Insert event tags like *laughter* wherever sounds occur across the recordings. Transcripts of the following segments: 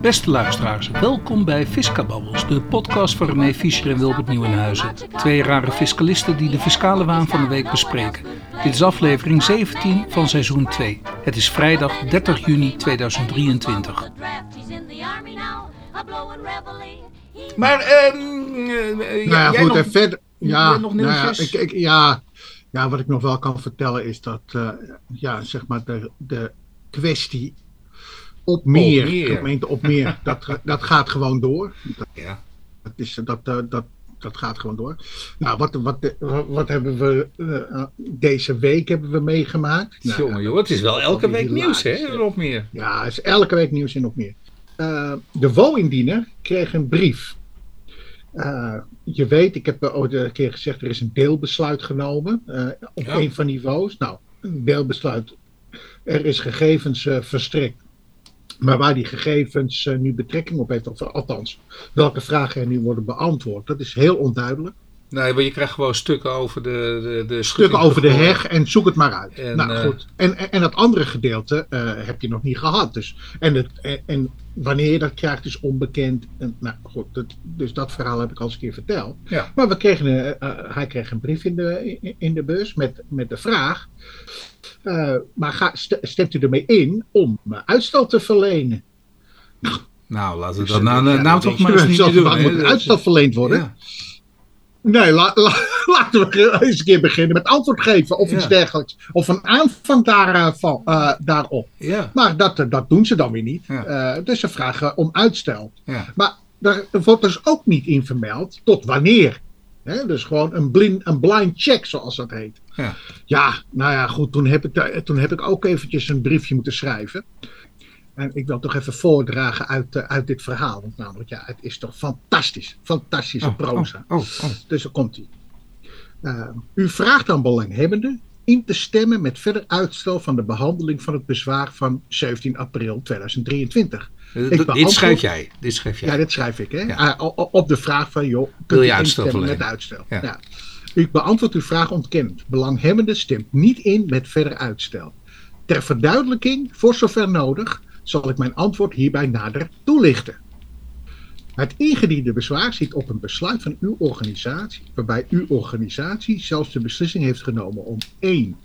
Beste luisteraars, welkom bij Fiscababbels, de podcast van René Fischer en Wilbert Nieuwenhuizen. Twee rare fiscalisten die de fiscale waan van de week bespreken. Dit is aflevering 17 van seizoen 2. Het is vrijdag 30 juni 2023. Maar, ehm uh, Nou ja, jij goed, nog, en verder. Ja, nog nou ja, ik, ja, ja, wat ik nog wel kan vertellen is dat, eh, ja, zeg maar, de, de kwestie op meer, gemeente op meer, *laughs* dat, dat gaat gewoon door. Dat, Ja. dat, is, dat, eh, dat, dat gaat gewoon door. Nou, wat, wat, wat hebben we eh, deze week hebben we meegemaakt? Nou, Jongen, joh, het is wel elke week nieuws, hè. Rob Meer. Ja, is elke week nieuws en nog meer. Eh, de WO-indiener kreeg een brief. Eh, je weet, ik heb ooit een keer gezegd, er is een deelbesluit genomen eh, op Ja. een van niveaus. Nou, een deelbesluit, er is gegevens eh, verstrekt. Maar waar die gegevens eh, nu betrekking op heeft, of althans, welke vragen er nu worden beantwoord, dat is heel onduidelijk. Nee, maar je krijgt gewoon stukken over de, de, de Stukken over de heg en zoek het maar uit. En, nou eh, goed. En, en, en dat andere gedeelte eh, heb je nog niet gehad. Dus, en, het, en, en wanneer je dat krijgt is onbekend. En, nou goed, dat, dus dat verhaal heb ik al eens een keer verteld. Ja. Maar we kregen, een- eh, eh, hij kreeg een brief in de, in, in de bus met, met de vraag. eh, maar ga, st- stemt u ermee in om uitstel te verlenen? Nou, laten we Dus, dat nou, nou toch maar eens niet er doen. moet uitstel verleend worden? Ja. Nee, la- la- *laughs* laten we eens een keer beginnen met antwoord geven of iets dergelijks. Of een aanvang daarvan, eh, daarop. Ja, Maar dat, eh, dat doen ze dan weer niet. Ja. Eh, dus ze vragen om uitstel. Maar daar wordt dus ook niet in vermeld tot wanneer. Hè, dus gewoon een, blind, een blind check, zoals dat heet. Ja. Ja, nou ja, goed. Toen heb, ik, daar- toen heb ik ook eventjes een briefje moeten schrijven. En ik wil toch even voordragen uit, eh, uit dit verhaal. Want namelijk, ja, het is toch fantastisch. Fantastische Oh, proza. Oh, oh, oh. Dus daar komt hij. u vraagt aan belanghebbenden in te stemmen met verder uitstel van de behandeling van het bezwaar van 17 april 2023. Eh, Ik Dit beantwoord- schrijf jij. Dit schrijf jij. Ja, dit schrijf ik. Hè? Ja. Ah, op de vraag van, joh, kunt Wil je u uitstel instemmen met uitstel? Ja. Ja. U beantwoordt uw vraag ontkennend. Belanghebbende stemt niet in met verder uitstel. Ter verduidelijking, voor zover nodig, zal ik mijn antwoord hierbij nader toelichten. Het ingediende bezwaar ziet op een besluit van uw organisatie, waarbij uw organisatie zelfs de beslissing heeft genomen om 1.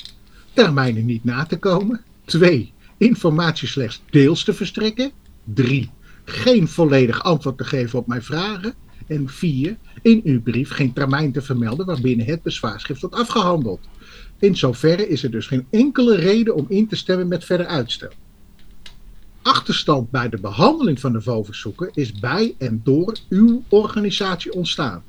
termijnen niet na te komen, 2. informatie slechts deels te verstrekken, 3. geen volledig antwoord te geven op mijn vragen en 4. in uw brief geen termijn te vermelden waarbinnen het bezwaarschrift wordt afgehandeld. In zoverre is er dus geen enkele reden om in te stemmen met verder uitstel. Achterstand bij de behandeling van de VO-verzoeken is bij en door uw organisatie ontstaan.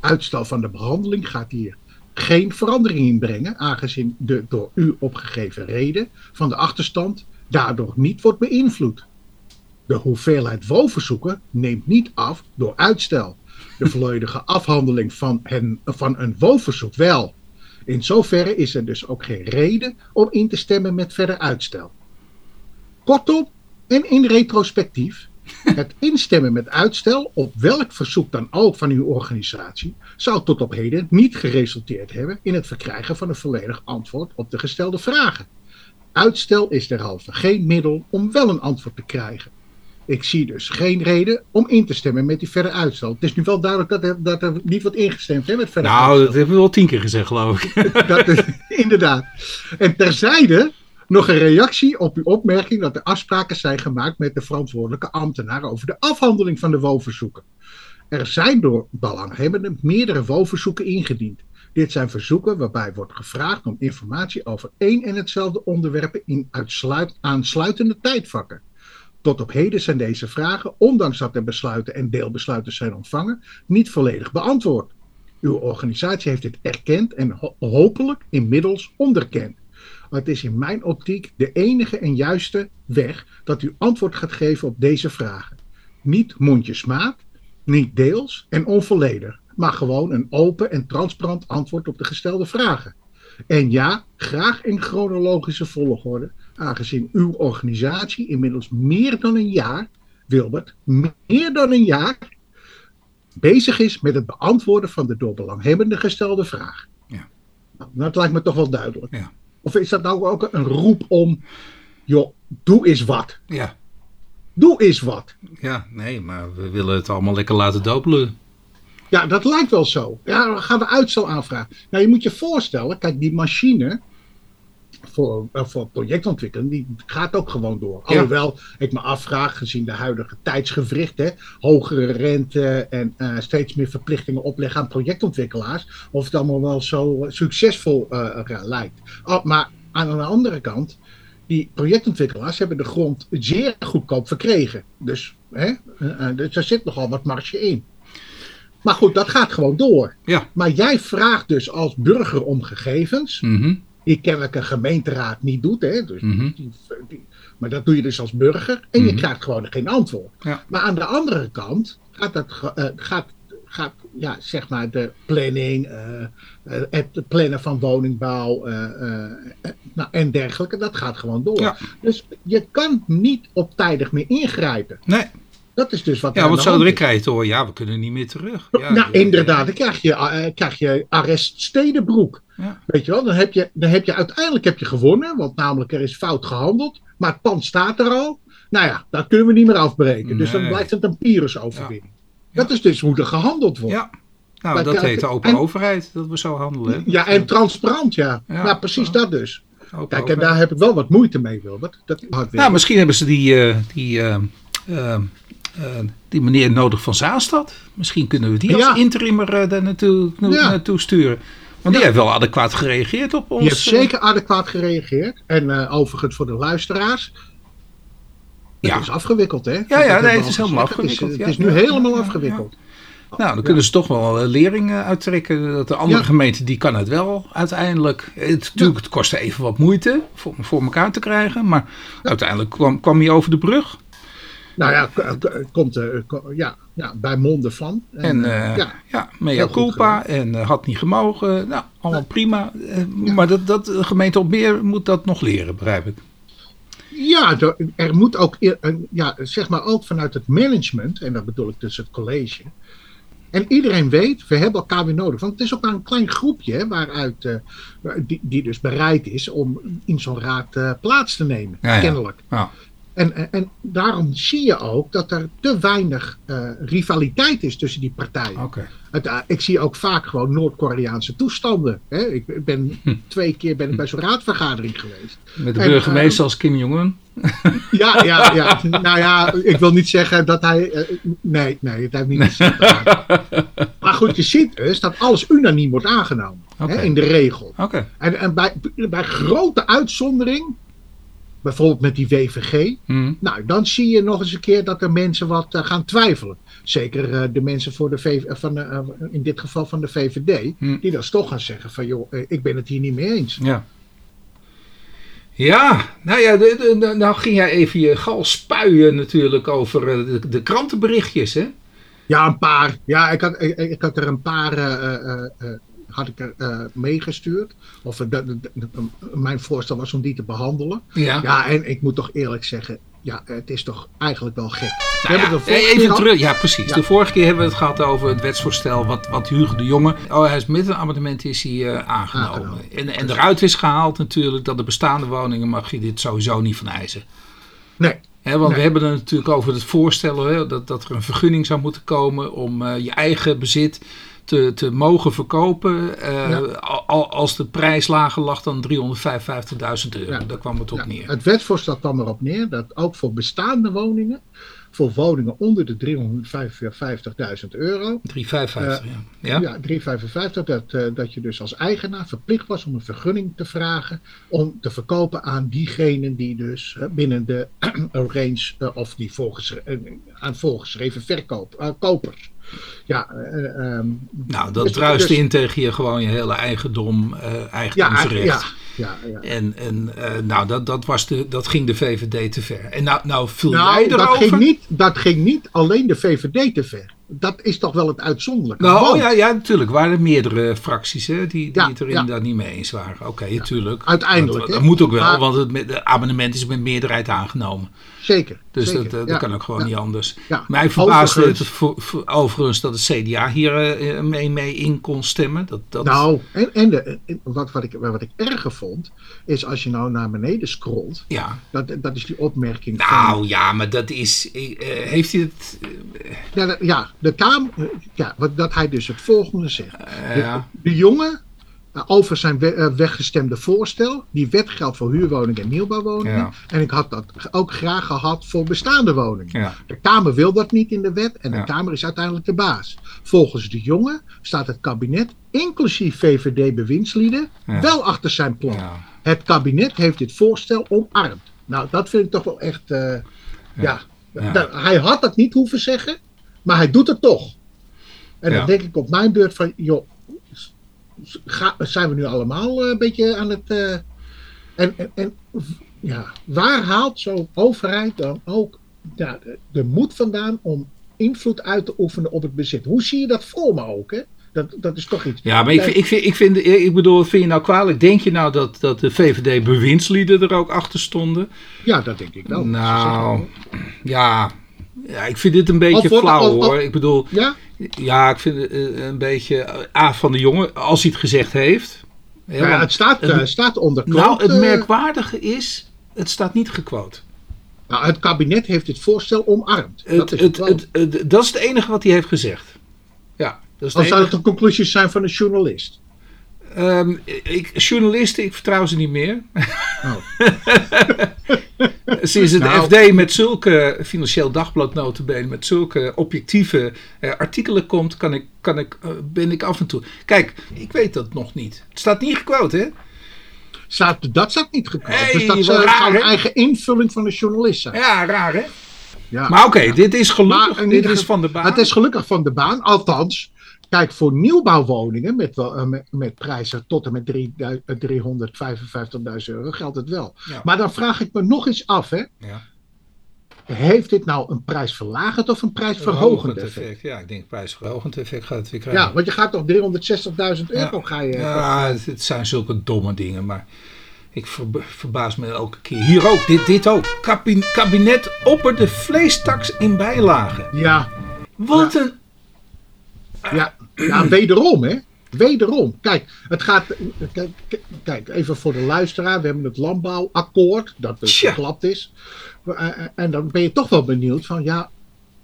Uitstel van de behandeling gaat hier geen verandering in brengen, aangezien de door u opgegeven reden van de achterstand daardoor niet wordt beïnvloed. De hoeveelheid WO-verzoeken neemt niet af door uitstel. De *laughs* volledige afhandeling van, hen, van een WO-verzoek wel. In zoverre is er dus ook geen reden om in te stemmen met verder uitstel. Kortom, en in retrospectief, het instemmen met uitstel op welk verzoek dan ook van uw organisatie zou tot op heden niet geresulteerd hebben in het verkrijgen van een volledig antwoord op de gestelde vragen. Uitstel is derhalve geen middel om wel een antwoord te krijgen. Ik zie dus geen reden om in te stemmen met die verder uitstel. Het is nu wel duidelijk dat er, dat er niet wordt ingestemd hè, met verder Nou, uitstel. dat hebben we wel tien keer gezegd, geloof ik. Dat is, *laughs* inderdaad. En terzijde nog een reactie op uw opmerking dat er afspraken zijn gemaakt met de verantwoordelijke ambtenaar over de afhandeling van de WO-verzoeken. Er zijn door belanghebbenden meerdere WO-verzoeken ingediend. Dit zijn verzoeken waarbij wordt gevraagd om informatie over één en hetzelfde onderwerp in uitsluit, aansluitende tijdvakken. Tot op heden zijn deze vragen, ondanks dat er besluiten en deelbesluiten zijn ontvangen, niet volledig beantwoord. Uw organisatie heeft dit erkend en ho- hopelijk inmiddels onderkend. Maar het is in mijn optiek de enige en juiste weg dat u antwoord gaat geven op deze vragen. Niet mondjesmaat, niet deels en onvolledig, maar gewoon een open en transparant antwoord op de gestelde vragen. En ja, graag in chronologische volgorde, aangezien uw organisatie inmiddels meer dan een jaar, Wilbert, meer dan een jaar bezig is met het beantwoorden van de door belanghebbenden gestelde vraag. Ja. Nou, dat lijkt me toch wel duidelijk. Ja. Of is dat nou ook een roep om, joh, doe eens wat. Ja. Doe eens wat. Ja, nee, maar we willen het allemaal lekker laten doopelen. Ja, dat lijkt wel zo. Ja, dan gaan we uitstel aanvragen. Nou, je moet je voorstellen, kijk, die machine voor, uh, voor projectontwikkeling, die gaat ook gewoon door. Ja. Alhoewel ik me afvraag, gezien de huidige tijdsgevricht, hè, hogere rente en eh, steeds meer verplichtingen opleggen aan projectontwikkelaars, of het allemaal wel zo eh, succesvol eh, eh, lijkt. Oh, maar aan de andere kant, die projectontwikkelaars hebben de grond zeer goedkoop verkregen. Dus, hè, eh, eh, dus er zit nogal wat marge in. Maar goed, dat gaat gewoon door. Ja. Maar jij vraagt dus als burger om gegevens, Mhm. Die kennelijk een gemeenteraad niet doet. Hè? Dus Mhm. die, die- maar dat doe je dus als burger en je Mhm. krijgt gewoon geen antwoord. Ja. Maar aan de andere kant gaat, dat, eh, gaat, gaat ja, zeg maar de planning, eh, het plannen van woningbouw nou, en dergelijke, dat gaat gewoon door. Ja. Dus je kan niet op tijdig meer ingrijpen. Nee, Dat is dus wat ja, want de hand zodra is. ik krijg je te horen, ja, we kunnen niet meer terug. Ja, nou, inderdaad, dan krijg je, eh, krijg je arrest stedenbroek. Ja. Weet je wel, dan heb je, dan heb je uiteindelijk heb je gewonnen, want namelijk er is fout gehandeld, maar het pand staat er al. Nou ja, dat kunnen we niet meer afbreken. Dus dan blijft het een Pyrrhus-overwinning. Dat is dus hoe er gehandeld wordt. Ja. Nou, Maar dat kijk, heet de open en- overheid, dat we zo handelen. Ja, en transparant, ja. Ja. nou, precies dat dus. Open Kijk, en daar heb ik wel wat moeite mee, Wilbert. Dat hard Nou, misschien hebben ze die, eh, die, eh, eh, die meneer nodig van Zaanstad. Misschien kunnen we die als Ja. interimmer eh, daar naartoe, na- Ja. naartoe sturen. Want die Ja. heeft wel adequaat gereageerd op ons. Je hebt eh, zeker adequaat gereageerd. En overigens voor de luisteraars. Het Ja. is afgewikkeld, hè? ja, Dat hebben nee, het is helemaal gezegd. Het is- afgewikkeld, Het ja. is, nu Ja, helemaal ja, ja, afgewikkeld. Nou, dan kunnen ze toch wel lering uittrekken. Dat de andere Ja. gemeente die kan het wel uiteindelijk. Het, natuurlijk, het kostte even wat moeite voor, voor elkaar te krijgen. Maar uiteindelijk kwam, kwam hij over de brug. Nou ja, komt ko- ja, ja, bij monden van. En eh, eh, ja, ja, mea culpa. En eh, had niet gemogen. Nou, allemaal prima. Maar dat, dat, de gemeente Opmeer moet dat nog leren, begrijp ik. ja, er, moet ook, een- ja, zeg maar ook vanuit het management, en dat bedoel ik dus het college. En iedereen weet, we hebben elkaar weer nodig. Want het is ook maar een klein groepje hè, waaruit, waar- die, die dus bereid is om in zo'n raad plaats te nemen. Ja. Kennelijk. Ja. En, en daarom zie je ook dat er te weinig eh, rivaliteit is tussen die partijen. Oké. Het, eh, ik zie ook vaak gewoon Noord-Koreaanse toestanden. Hè? Ik ben Hm. twee keer ben ik bij zo'n raadvergadering geweest. Met de burgemeester als Kim Jong-un. *laughs* Ja, ja, ja. nou ja, ik wil niet zeggen dat hij. eh, nee, nee, het heeft niet zin. *laughs* Maar goed, je ziet dus dat alles unaniem wordt aangenomen. Hè, in de regel. Oké. En, en bij, bij grote uitzondering, bijvoorbeeld met die WVG. Hm. Nou, dan zie je nog eens een keer dat er mensen wat eh, gaan twijfelen. Zeker eh, de mensen voor de V, eh, van de, in dit geval van de VVD. Hm. Die dan toch gaan zeggen van joh, ik ben het hier niet mee eens. Ja. Ja, nou ja, de, de- de- nou ging jij even je gal spuien natuurlijk over de, de krantenberichtjes, hè? Ja, een paar. Ja, ik had, ik, ik had er een paar had ik er eh, meegestuurd. Of mijn voorstel was om die te behandelen. Ja. Ja, en ik moet toch eerlijk zeggen, ja, het is toch eigenlijk wel gek. We Nou hebben ja, de vorige even terug. Ja, precies. Ja. De vorige keer hebben we het gehad over het wetsvoorstel wat, wat Hugo de Jonge... Oh, hij is met een amendement is hij eh, aangenomen. Aangenomen. En, en eruit is gehaald natuurlijk dat de bestaande woningen mag je dit sowieso niet van eisen. Nee, want we hebben het natuurlijk over het voorstellen dat, dat er een vergunning zou moeten komen om eh, je eigen bezit te, te mogen verkopen. eh, Ja. al, als de prijs lager lag dan 355.000 euro. Ja. Daar kwam het op Ja, neer. Het wetsvoorstel kwam erop neer dat ook voor bestaande woningen, voor woningen onder de 355.000 euro, 355, ja. ja. ja, 355, dat, eh, dat je dus als eigenaar verplicht was om een vergunning te vragen om te verkopen aan diegenen die dus eh, binnen de *clears throat* range eh, of die volgens, eh, aan voorgeschreven verkoop, eh, kopers. Ja, eh, ehm, Nou, dat Dus- druist dus- in tegen je gewoon je hele eigendom, eh eigendomsrecht. ja, ja, ja. En, en eh, nou, dat, dat, was de, dat ging de VVD te ver. En nou, nou viel jij Nou, dat erover? ging, niet, dat ging niet alleen de VVD te ver. dat is toch wel het uitzonderlijke. Nou, Want oh ja, ja, natuurlijk. waren er meerdere fracties hè, die, die Ja, het erin ja. daar niet mee eens waren. Oké, natuurlijk. Uiteindelijk, Dat, dat moet ook wel, want het abonnement is met meerderheid aangenomen. Zeker. Dus zeker, dat, eh, dat ja. kan ook gewoon Ja. niet anders. Ja. Mij verbaasde Overigens- het voor- overigens dat het CDA hier eh, mee, mee in kon stemmen. Dat, dat, Nou, en, en de, en wat, wat, ik, wat ik erger vond, is als je nou naar beneden scrolt, ja. dat, dat is die opmerking van... Nou ja, maar dat is. eh, heeft hij het. Ja, dat- ja, de Kamer, ja, wat, dat hij dus het volgende zegt. eh, De, ja. de jongen, eh, over zijn we- eh, weggestemde voorstel, die wet geldt voor huurwoningen en nieuwbouwwoningen. Ja. En ik had dat ook graag gehad voor bestaande woningen. Ja. De Kamer wil dat niet in de wet en Ja. de Kamer is uiteindelijk de baas. Volgens de jongen staat het kabinet, inclusief VVD-bewindslieden, wel achter zijn plan. Het kabinet heeft dit voorstel omarmd. Nou, dat vind ik toch wel echt. eh, ja. Da- hij had dat niet hoeven zeggen, maar hij doet het toch. En dan denk ik op mijn beurt van, joh, ga- zijn we nu allemaal eh, een beetje aan het. eh, en, en, en ja, waar haalt zo'n overheid dan ook ja, de, de moed vandaan om invloed uit te oefenen op het bezit? Hoe zie je dat voor me ook? Hè? Dat, dat is toch iets. Ja, maar ik, vind- ik, vind, ik, vind, ik bedoel, vind je nou kwalijk? Denk je nou dat, dat de VVD-bewindslieden er ook achter stonden? Ja, dat denk ik wel. Nou, ja, ja, ik vind dit een beetje flauw hoor. Ik bedoel, Ja? ja, ik vind het eh, een beetje eh, A van de jongen, als hij het gezegd heeft. Ja, het staat, het- eh, staat onder nou, quote, het eh, merkwaardige is, het staat niet gequote. nou, het kabinet heeft dit voorstel omarmd. Het, dat, is het, het het, het- dat is het enige wat hij heeft gezegd. Ja, dat is het zou het de conclusies zijn van een journalist? Ehm, ik, journalisten, ik vertrouw ze niet meer. Oh. *laughs* Sinds het Nou. FD met zulke, Financieel Dagblad notabene, met zulke objectieve eh, artikelen komt, kan ik, kan ik, eh, ben ik af en toe... Kijk, ik weet dat nog niet. Het staat niet gequote, hè? Staat, dat staat niet gekomen. Hey, dus dat zou een eigen invulling van een journalist zijn. Ja, raar, hè? Ja. Maar oké, dit is gelukkig, Maar dit is van de baan. Het is gelukkig van de baan. Althans, kijk, voor nieuwbouwwoningen met, eh, met, met prijzen tot en met drie- eh, 355.000 euro geldt het wel. Ja. Maar dan vraag ik me nog eens af, hè. Ja. Heeft dit nou een prijsverlagend of een prijsverhogend effect? Ja, ik denk prijsverhogend effect gaat het weer krijgen. Ja, want je gaat toch 360.000 euro ga je... Ja, het, het zijn zulke domme dingen, maar ik verba- verbaas me elke keer. Hier ook, dit, dit ook. Kabi- kabinet opperde vleestaks in bijlagen. ja, Wat een... Ja, ja, *clears throat* wederom hè. Wederom. Kijk, het gaat. Kijk, kijk, even voor de luisteraar. We hebben het landbouwakkoord. Dat dus Tja. geklapt is. Eh, eh, En dan ben je toch wel benieuwd van ja,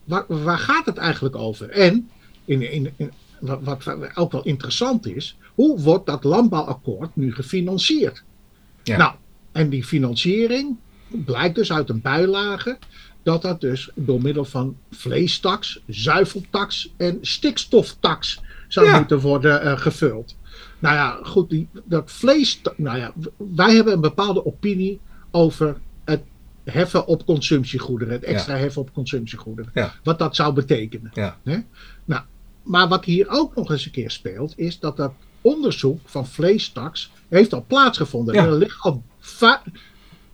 waar, waar gaat het eigenlijk over? En in, in, in, wat, wat ook wel interessant is, hoe wordt dat landbouwakkoord nu gefinancierd? Ja. Nou, en die financiering blijkt dus uit een bijlage dat dat dus door middel van vleestaks, zuiveltaks en stikstoftaks zou Ja. moeten worden eh, gevuld. Nou ja, goed, die, dat vlees. Nou ja, wij hebben een bepaalde opinie over het heffen op consumptiegoederen, het extra heffen op consumptiegoederen. Ja. Wat dat zou betekenen. Ja. Hè? Nou, maar wat hier ook nog eens een keer speelt, is dat dat onderzoek van vleestaks heeft al plaatsgevonden. Ja. Er liggen al vu-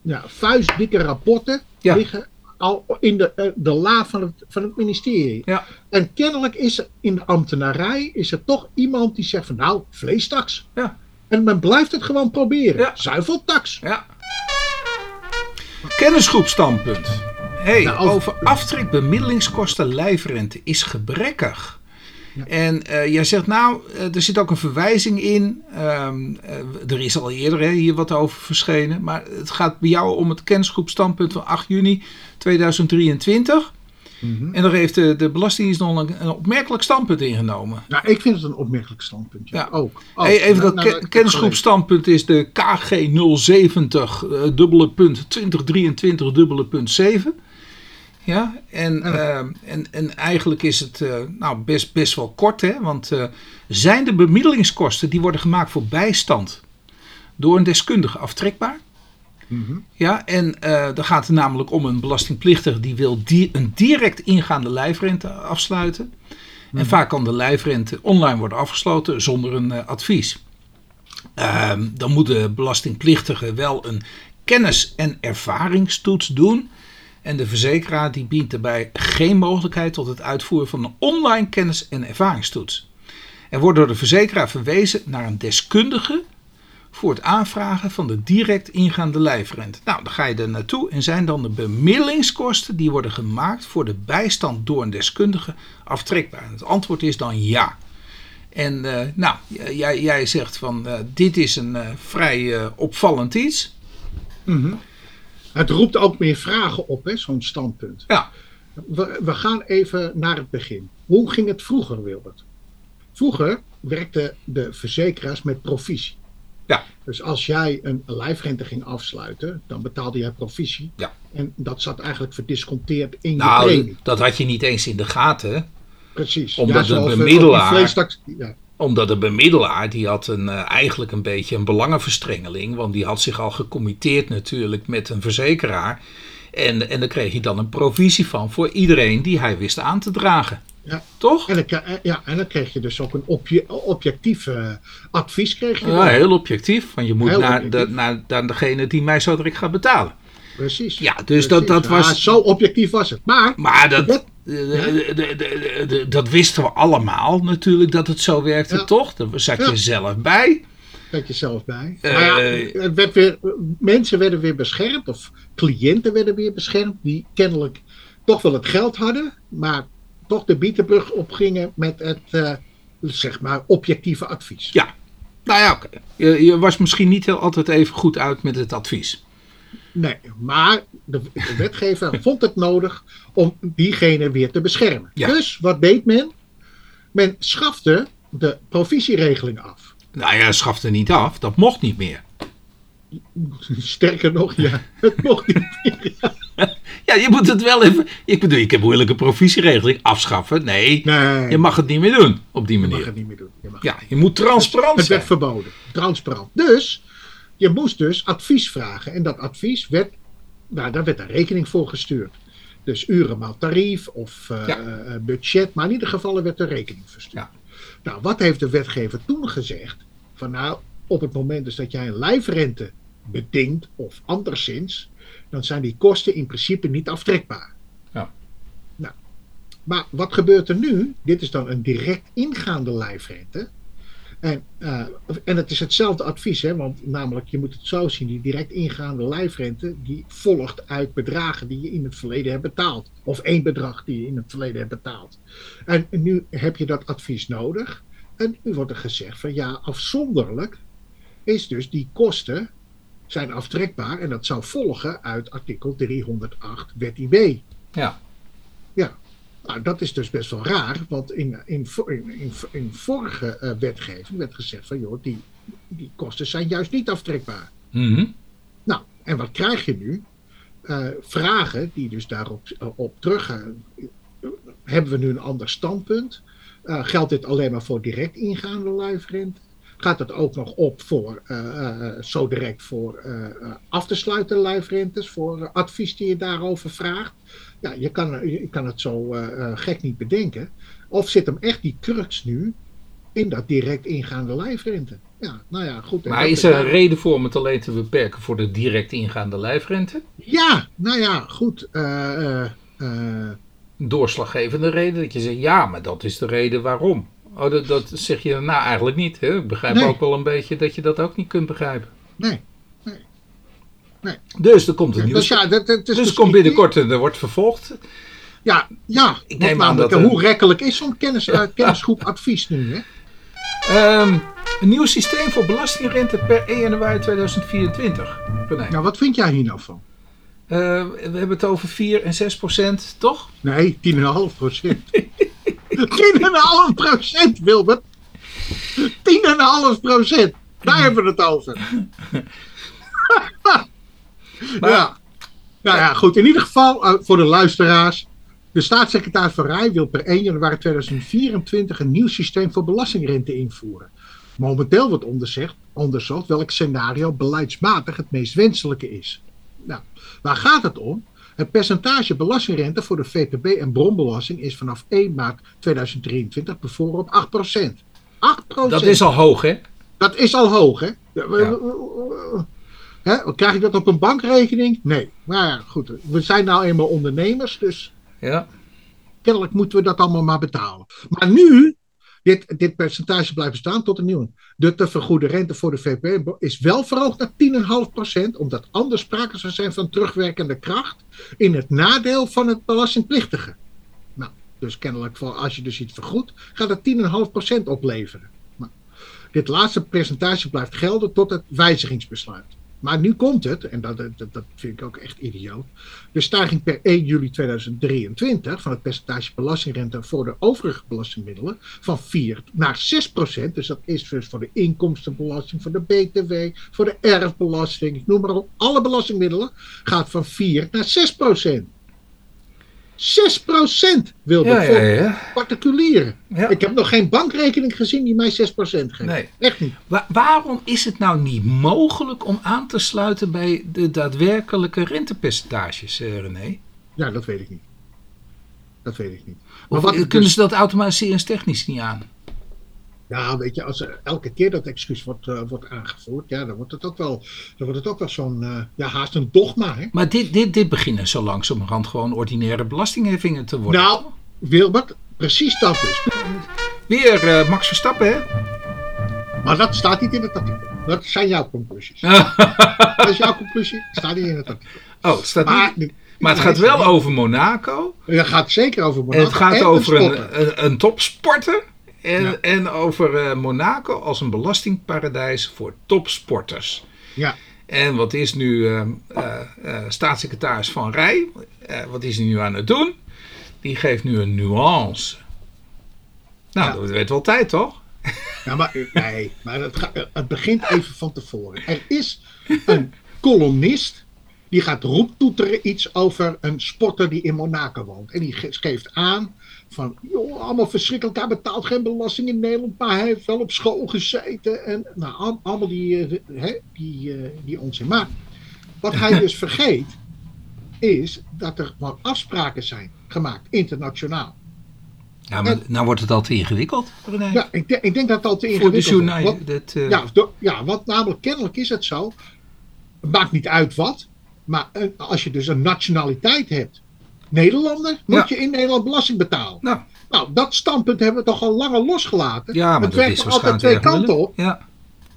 ja, vuistdikke rapporten liggen al in de, eh, de la van het, van het ministerie. Ja. En kennelijk is er in de ambtenarij is er toch iemand die zegt van nou, vleestaks. Ja. En men blijft het gewoon proberen. Ja. Zuiveltaks. Ja. Kennisgroep standpunt. Hey, Nou, over- over aftrek bemiddelingskosten lijfrente is gebrekkig. Ja. En eh, jij zegt nou, eh, er zit ook een verwijzing in. Ehm, eh, er is al eerder hè, hier wat over verschenen. Maar het gaat bij jou om het kennisgroep standpunt van 8 juni 2023. Mhm. En daar heeft de, de Belastingdienst nog een, een opmerkelijk standpunt ingenomen. Nou, ik vind het een opmerkelijk standpunt. Ja, Ja. ook. Hey, even Nou, dat nou, ke- ik heb kennisgroep gelezen. standpunt is de KG 070 eh, dubbele punt 2023 dubbele punt 7. Ja, en, eh, en, en eigenlijk is het eh, nou best, best wel kort, hè? want eh, zijn de bemiddelingskosten die worden gemaakt voor bijstand door een deskundige aftrekbaar? Mhm. Ja, en eh dan gaat het namelijk om een belastingplichtige die wil di- een direct ingaande lijfrente afsluiten. En vaak kan de lijfrente online worden afgesloten zonder een advies. Ehm, dan moet de belastingplichtige wel een kennis- en ervaringstoets doen. En de verzekeraar die biedt daarbij geen mogelijkheid tot het uitvoeren van een online kennis- en ervaringstoets. Er wordt door de verzekeraar verwezen naar een deskundige voor het aanvragen van de direct ingaande lijfrente. Nou, dan ga je er naartoe en zijn dan de bemiddelingskosten die worden gemaakt voor de bijstand door een deskundige aftrekbaar. Het antwoord is dan ja. En uh, nou, jij, jij zegt van uh, dit is een uh, vrij opvallend iets. Mm. Het roept ook meer vragen op, zo'n standpunt. Ja. We, we, gaan even naar het begin. Hoe ging het vroeger, Wilbert? Vroeger werkten de verzekeraars met provisie. Ja. Dus als jij een lijfrente ging afsluiten, dan betaalde jij provisie. Ja. En dat zat eigenlijk verdisconteerd in nou, je premie. Dat had je niet eens in de gaten. Precies. Omdat ja, de bemiddelaar. Ja. Omdat de bemiddelaar, die had een, uh, eigenlijk een beetje een belangenverstrengeling. Want die had zich al gecommitteerd natuurlijk met een verzekeraar. En, en daar kreeg hij dan een provisie van voor iedereen die hij wist aan te dragen. Ja. Toch? En dan, ja, en dan kreeg je dus ook een obje, objectief uh, advies. Kreeg je ja, dan. heel objectief. Want je moet Heel naar, de, naar, naar degene die mij zo direct gaat betalen. Precies. Ja, dus Precies. dat, dat Ja, was. zo objectief was het. Maar, Maar dat, dat- de- de- de- de- dat wisten we allemaal natuurlijk dat het zo werkte, Ja. toch? Daar zat Ja. je zelf bij. kijk je zelf bij. Eh, maar ja, het werd weer, mensen werden weer beschermd, of cliënten werden weer beschermd, die kennelijk toch wel het geld hadden, maar toch de bietenbrug opgingen met het, eh, zeg maar, objectieve advies. Ja. Nou ja, oké. Je, je was misschien niet heel altijd even goed uit met het advies. Nee, maar de, de wetgever *laughs* vond het nodig om diegene weer te beschermen. Ja. Dus wat deed men? Men schafte de provisieregeling af. Nou ja, schafte niet af. Dat mocht niet meer. Sterker nog, ja, het mocht niet meer. Ja, *laughs* je moet het wel even. Ik bedoel, ik heb moeilijke provisieregeling afschaffen. Nee, Nee, je mag het niet meer doen op die je mag manier. het niet meer doen. Je mag Ja, je moet transparant Het zijn. werd verboden. Transparant. Dus, je moest dus advies vragen. En dat advies werd, nou, daar werd een rekening voor gestuurd. Dus uren maal tarief of eh, Ja. eh, budget. Maar in ieder geval er werd een rekening verstuurd. Ja. Nou, wat heeft de wetgever toen gezegd? Van nou, op het moment dus dat jij een lijfrente bedingt of anderszins, dan zijn die kosten in principe niet aftrekbaar. Ja. Nou, maar wat gebeurt er nu? Dit is dan een direct ingaande lijfrente. En, eh, en het is hetzelfde advies, hè, want namelijk je moet het zo zien, die direct ingaande lijfrente, die volgt uit bedragen die je in het verleden hebt betaald. Of één bedrag die je in het verleden hebt betaald. En nu heb je dat advies nodig. En nu wordt er gezegd van ja, afzonderlijk is dus die kosten zijn aftrekbaar en dat zou volgen uit artikel 308 wet IB. Ja. Nou, dat is dus best wel raar, want in, in, in, vorige eh, wetgeving werd gezegd van joh, die, die kosten zijn juist niet aftrekbaar. Mhm. Nou, en wat krijg je nu? Eh, vragen die dus daarop eh, op teruggaan. Hebben we nu een ander standpunt? Geldt dit alleen maar voor direct ingaande lijfrente? Gaat het ook nog op voor eh, eh, zo direct voor eh, af te sluiten lijfrentes, voor advies die je daarover vraagt? Ja, je kan, je kan het zo gek niet bedenken. Of zit hem echt die crux nu in dat direct ingaande lijfrente? Ja, nou ja, goed. Maar is er een reden voor om het alleen te beperken voor de direct ingaande lijfrente? Ja, nou ja, goed. Een doorslaggevende reden dat je zegt ja, maar dat is de reden waarom. Oh, dat, dat zeg je nou eigenlijk niet. Hè? Ik begrijp Nee. ook wel een beetje dat je dat ook niet kunt begrijpen. nee. Dus er komt een nieuw. Dus ja, dat, dat is dus dus het komt binnenkort en er wordt vervolgd. Ja, ja. Ik neem aan dat, eh, hoe rekkelijk is zo'n kennis, eh, *laughs* kennisgroep advies nu? Hè? Ehm, een nieuw systeem voor belastingrente per 1 januari 2024. René. Nou, wat vind jij hier nou van? Eh, we hebben het over 4 en 6 procent, toch? Nee, 10,5 procent. *laughs* 10,5 procent, Wilbert. 10,5 procent. Daar hebben we het over. *laughs* Maar- ja. Nou ja, goed. In ieder geval, eh, voor de luisteraars. De staatssecretaris Van Rij wil per 1 januari 2024 een nieuw systeem voor belastingrente invoeren. Momenteel wordt onderzocht, onderzocht welk scenario beleidsmatig het meest wenselijke is. Nou, waar gaat het om? Het percentage belastingrente voor de VTB en bronbelasting is vanaf 1 maart 2023 bevoren op 8%. 8%. Dat is al hoog, hè? Dat is al hoog, hè? Ja, krijg ik dat op een bankrekening? Nee. Maar ja, goed, we zijn nou eenmaal ondernemers, dus Ja. kennelijk moeten we dat allemaal maar betalen. Maar nu, dit, dit percentage blijft staan tot een nieuwe. De te vergoede rente voor de VPB is wel verhoogd naar 10,5%, omdat anders sprake zou zijn van terugwerkende kracht in het nadeel van het belastingplichtige. Nou, dus kennelijk, voor, als je dus iets vergoedt, gaat het 10,5% opleveren. Dit laatste percentage blijft gelden tot het wijzigingsbesluit. Maar nu komt het, en dat, dat, dat vind ik ook echt idioot. De stijging per 1 juli 2023 van het percentage belastingrente voor de overige belastingmiddelen van 4 naar 6 procent. Dus dat is dus voor de inkomstenbelasting, voor de BTW, voor de erfbelasting, ik noem maar op. Alle belastingmiddelen gaat van 4 naar 6 procent. 6 procent wilde Ja, voor ja. particulieren. Ik heb nog geen bankrekening gezien die mij 6 procent geeft. Nee. Echt niet. Wa- waarom is het nou niet mogelijk om aan te sluiten bij de daadwerkelijke rentepercentages, eh, René? Ja, dat weet ik niet. Dat weet ik niet. Of wat kunnen dus- ze dat automatiseringstechnisch niet aan? Ja, weet je, als er elke keer dat excuus wordt, eh, wordt aangevoerd, ja, dan wordt het ook wel, dan wordt het ook wel zo'n, eh, ja, haast een dogma, hè? Maar dit, dit, dit beginnen zo langzamerhand gewoon ordinaire belastingheffingen te worden. Nou, Wilbert, precies dat dus. Weer eh, Max Verstappen, hè? Maar dat staat niet in het artikel. Dat zijn jouw conclusies. *laughs* Dat is jouw conclusie, staat niet in het artikel. oh, het staat Maar, niet... Maar het gaat wel over Monaco. Het gaat zeker over En Monaco het gaat en over een, een topsporter. En, Ja. en over eh, Monaco als een belastingparadijs voor topsporters. Ja, En wat is nu eh, eh, staatssecretaris Van Rij? wat is hij nu aan het doen? Die geeft nu een nuance. Nou, Ja. dat werd wel tijd, toch? ja maar, nee, maar het, het begint even van tevoren. Er is een columnist die gaat roeptoeteren iets over een sporter die in Monaco woont. En die ge- geeft aan van, joh, allemaal verschrikkelijk, hij betaalt geen belasting in Nederland, maar hij heeft wel op school gezeten. En nou, al- allemaal die, hè, die, eh, die onzin. Maar wat hij dus *laughs* vergeet, is dat er gewoon afspraken zijn gemaakt, internationaal. Ja, maar En- nou wordt het al te ingewikkeld, René. Ja, ik, denk- ik denk dat het al te voor de ingewikkeld journaal. Dat, eh, Ja, do- ja, want namelijk kennelijk is het zo. Het maakt niet uit wat. Maar als je dus een nationaliteit hebt. Nederlander, moet Ja. je in Nederland belasting betalen. Nou, Nou, dat standpunt hebben we toch al langer losgelaten. ja, maar het werkt is altijd twee kanten op. Ja.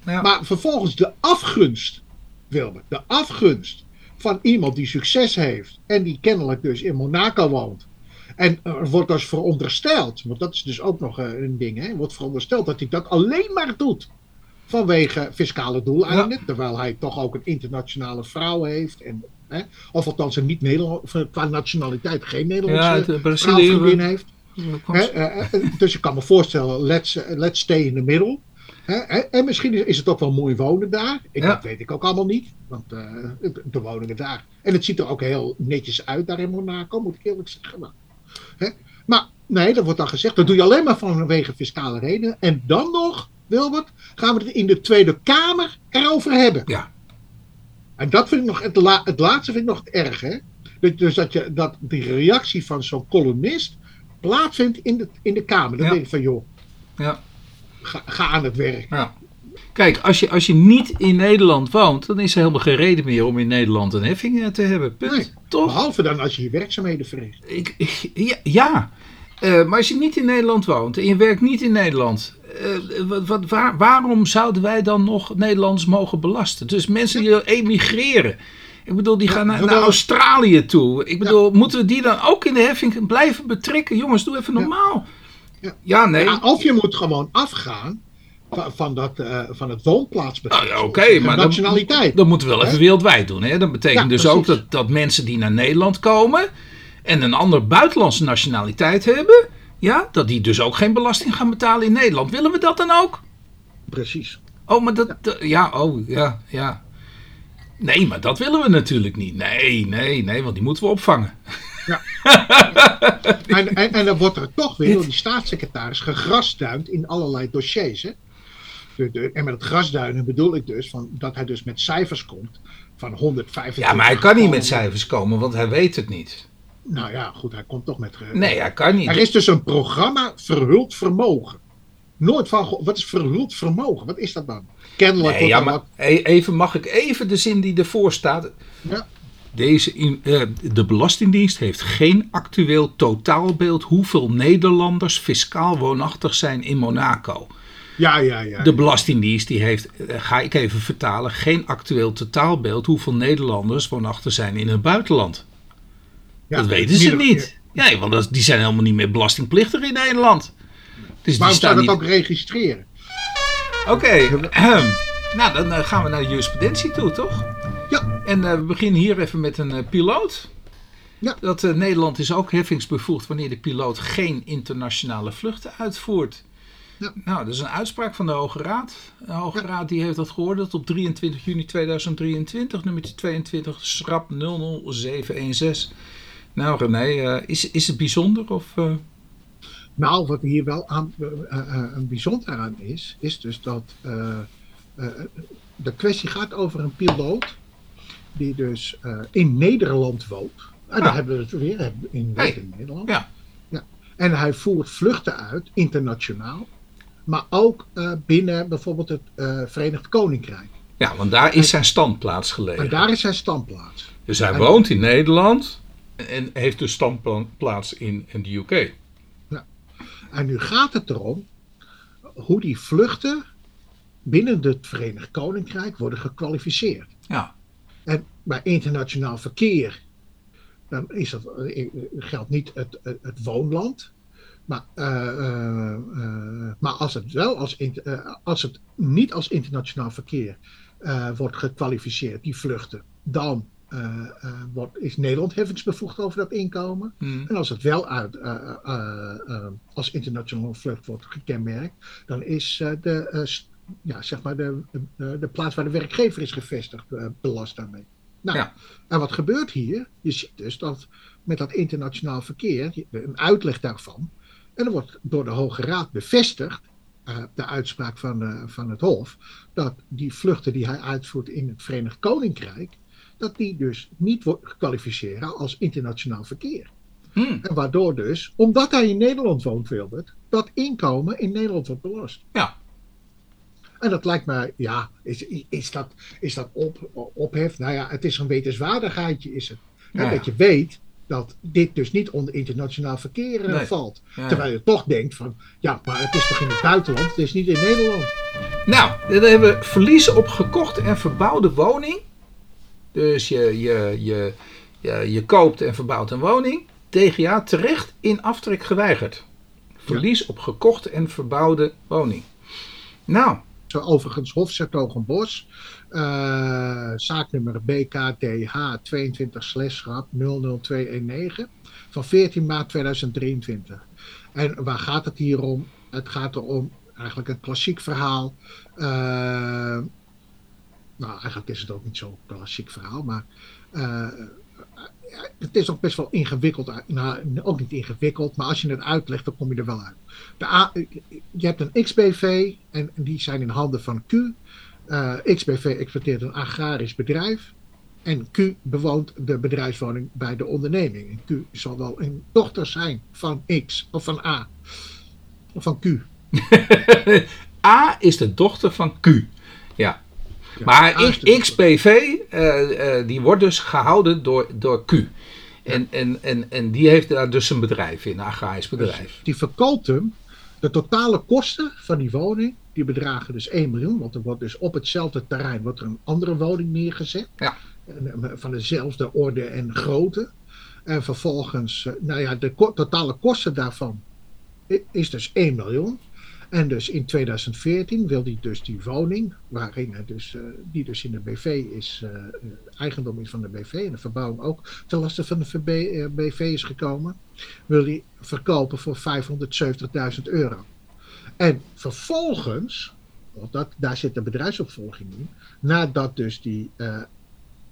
ja. Maar vervolgens de afgunst, Wilbert, de afgunst van iemand die succes heeft. En die kennelijk dus in Monaco woont. En er wordt dus verondersteld, want dat is dus ook nog eh, een ding, hè, wordt verondersteld dat hij dat alleen maar doet vanwege fiscale doeleinden, terwijl hij toch ook een internationale vrouw heeft. En, hè, of althans een niet Nederland, qua nationaliteit geen ja, Nederlandse het, eh, Brazilië. heeft. Eh, eh, dus je kan me voorstellen, let's, eh, let's stay in the middle. En misschien is, is het ook wel mooi wonen daar. Ik, Ja. Dat weet ik ook allemaal niet. Want eh, de woningen daar. En het ziet er ook heel netjes uit daar in Monaco, moet ik eerlijk zeggen. Maar, maar nee, dat wordt dan gezegd. Dat doe je alleen maar vanwege fiscale redenen. En dan nog, Wilbert, gaan we het in de Tweede Kamer erover hebben. Ja. En dat vind ik nog, het, la- het laatste vind ik nog het erg, hè? Dat- Dus dat, je, dat die reactie van zo'n columnist plaatsvindt in de, in de Kamer. Dan Ja. denk ik van, joh, Ja. ga, ga aan het werk. Ja. Kijk, als je, als je niet in Nederland woont, dan is er helemaal geen reden meer om in Nederland een heffing eh, te hebben. Punt. Nee. Toch? Behalve dan als je je werkzaamheden verricht. Ik, ik- ja, ja. Eh, maar als je niet in Nederland woont en je werkt niet in Nederland, eh, wat, wat, waar- waarom zouden wij dan nog Nederlanders mogen belasten? Dus mensen die emigreren. Ik bedoel, die gaan naar, Australië toe. Ik bedoel, moeten we die dan ook in de heffing blijven betrekken? Jongens, doe even normaal. Ja. Ja, nee. Of je moet gewoon afgaan van, dat, eh, van het woonplaatsbegrip. Nou ja, Oké, maar dan, nationaliteit. dat moeten we wel even Hè? wereldwijd doen. Hè? Dat betekent Ja, dus ook dat, dat mensen die naar Nederland komen en een andere buitenlandse nationaliteit hebben, ja, dat die dus ook geen belasting gaan betalen in Nederland. Willen we dat dan ook? Precies. Oh, maar dat, ja, oh, ja, ja. Nee, maar dat willen we natuurlijk niet. Nee, nee, nee, want die moeten we opvangen. *laughs* En, en, en dan wordt er toch weer door die staatssecretaris gegrasduind in allerlei dossiers. Hè? De, de, en met het grasduinen bedoel ik dus van, dat hij dus met cijfers komt van 125. Ja, maar hij kan niet met cijfers komen, want hij weet het niet. Nou ja, goed, hij komt toch met. Nee, hij kan niet. Er is dus een programma verhuld vermogen. Nooit van. Wat is verhuld vermogen? Wat is dat dan? Kennelijk Nee, ja, maar e- even, mag ik even de zin die ervoor staat? Ja. Deze in, eh, de Belastingdienst heeft geen actueel totaalbeeld hoeveel Nederlanders fiscaal woonachtig zijn in Monaco. Ja, ja, ja. De Belastingdienst die heeft, eh, ga ik even vertalen, geen actueel totaalbeeld hoeveel Nederlanders woonachtig zijn in het buitenland. Ja, dat weten ze niet. Nee, want dat- die zijn helemaal niet meer belastingplichtig in Nederland. Dus Waarom zou staan dat niet... ook registreren? Oké, ehem. nou dan eh, gaan we naar de jurisprudentie toe, toch? Ja. En eh, we beginnen hier even met een eh, piloot. Ja. Dat eh, Nederland is ook heffingsbevoegd wanneer de piloot geen internationale vluchten uitvoert. Ja. Nou, dat is een uitspraak van de Hoge Raad. De Hoge Raad die heeft dat geoordeeld op 23 juni 2023, nummertje 22, schrap 00716. Nou René, eh, is, is het bijzonder of... eh, Nou, wat hier wel aan, eh, een bijzonder aan is, is dus dat de kwestie gaat over een piloot die dus in Nederland woont. En Ja. daar hebben we het weer in, Hey. Nederland. Ja. Ja. En hij voert vluchten uit, internationaal, maar ook binnen bijvoorbeeld het Verenigd Koninkrijk. ja, want daar is zijn standplaats gelegen. En daar is zijn standplaats. Dus hij En- woont in Nederland en heeft dus standplaats in, in de UK. En nu gaat het erom hoe die vluchten binnen het Verenigd Koninkrijk worden gekwalificeerd. Ja, En bij internationaal verkeer, dan is dat, eh, geldt niet het, het, woonland. Maar, eh, eh, eh, maar als het wel als, eh, als het niet als internationaal verkeer eh, wordt gekwalificeerd, die vluchten, dan eh, eh, wordt, is Nederland heffingsbevoegd over dat inkomen. Hmm. En als het wel uit, eh, eh, eh, als internationale vlucht wordt gekenmerkt, dan is eh, de, eh, ja, zeg maar de, de, de plaats waar de werkgever is gevestigd eh, belast daarmee. Nou, Ja. en wat gebeurt hier? Je ziet dus dat met dat internationaal verkeer, een uitleg daarvan, en er wordt door de Hoge Raad bevestigd, eh, de uitspraak van, eh, van het Hof, dat die vluchten die hij uitvoert in het Verenigd Koninkrijk, dat die dus niet wordt gekwalificeren als internationaal verkeer. Hmm. En waardoor dus, omdat hij in Nederland woont, Wilbert, dat inkomen in Nederland wordt belast. Ja. En dat lijkt mij, ja, is, is dat, is dat op, ophef? Nou ja, het is een wetenswaardigheidje, is het. Ja. Dat je weet dat dit dus niet onder internationaal verkeer eh, Nee. valt. Ja. Terwijl je toch denkt van, ja, maar het is toch in het buitenland, het is niet in Nederland. Nou, dan hebben we verlies op gekochte en verbouwde woning. Dus je, je, je, je, je koopt en verbouwt een woning. TGA terecht in aftrek geweigerd. Verlies op gekochte en verbouwde woning. Nou, Zo overigens Hofzertogenbos, eh zaaknummer BKTH 22 schrap 00219 van 14 maart 2023. En waar gaat het hier om? Het gaat erom eigenlijk een klassiek verhaal. Eh, nou, eigenlijk is het ook niet zo'n klassiek verhaal, maar eh, het is ook best wel ingewikkeld. Nou, ook niet ingewikkeld, maar als je het uitlegt, dan kom je er wel uit. De je hebt een XBV en die zijn in handen van Q. Eh, XBV exploiteert een agrarisch bedrijf. En Q bewoont de bedrijfswoning bij de onderneming. En Q zal wel een dochter zijn van X of van A. Of van Q. *laughs* A is de dochter van Q. Ja. Maar A is X- de dochter. XPV, eh, eh, die wordt dus gehouden door, door Q. En, en, en, en die heeft daar dus een bedrijf in, een agrarisch bedrijf. Die verkoopt hem. De totale kosten van die woning, die bedragen dus 1 miljoen. Want er wordt dus op hetzelfde terrein wordt er een andere woning neergezet. Ja. Eh, Van dezelfde orde en grootte. En vervolgens, nou ja, de totale kosten daarvan is dus 1 miljoen. En dus in 2014 wil hij dus die woning, waarin hij dus, eh, die dus in de BV is, eh, eh, eigendom is van de BV en de verbouwing ook ten laste van de eh, BV is gekomen, wil hij verkopen voor 570.000 euro. En vervolgens, want dat, daar zit de bedrijfsopvolging in, nadat dus die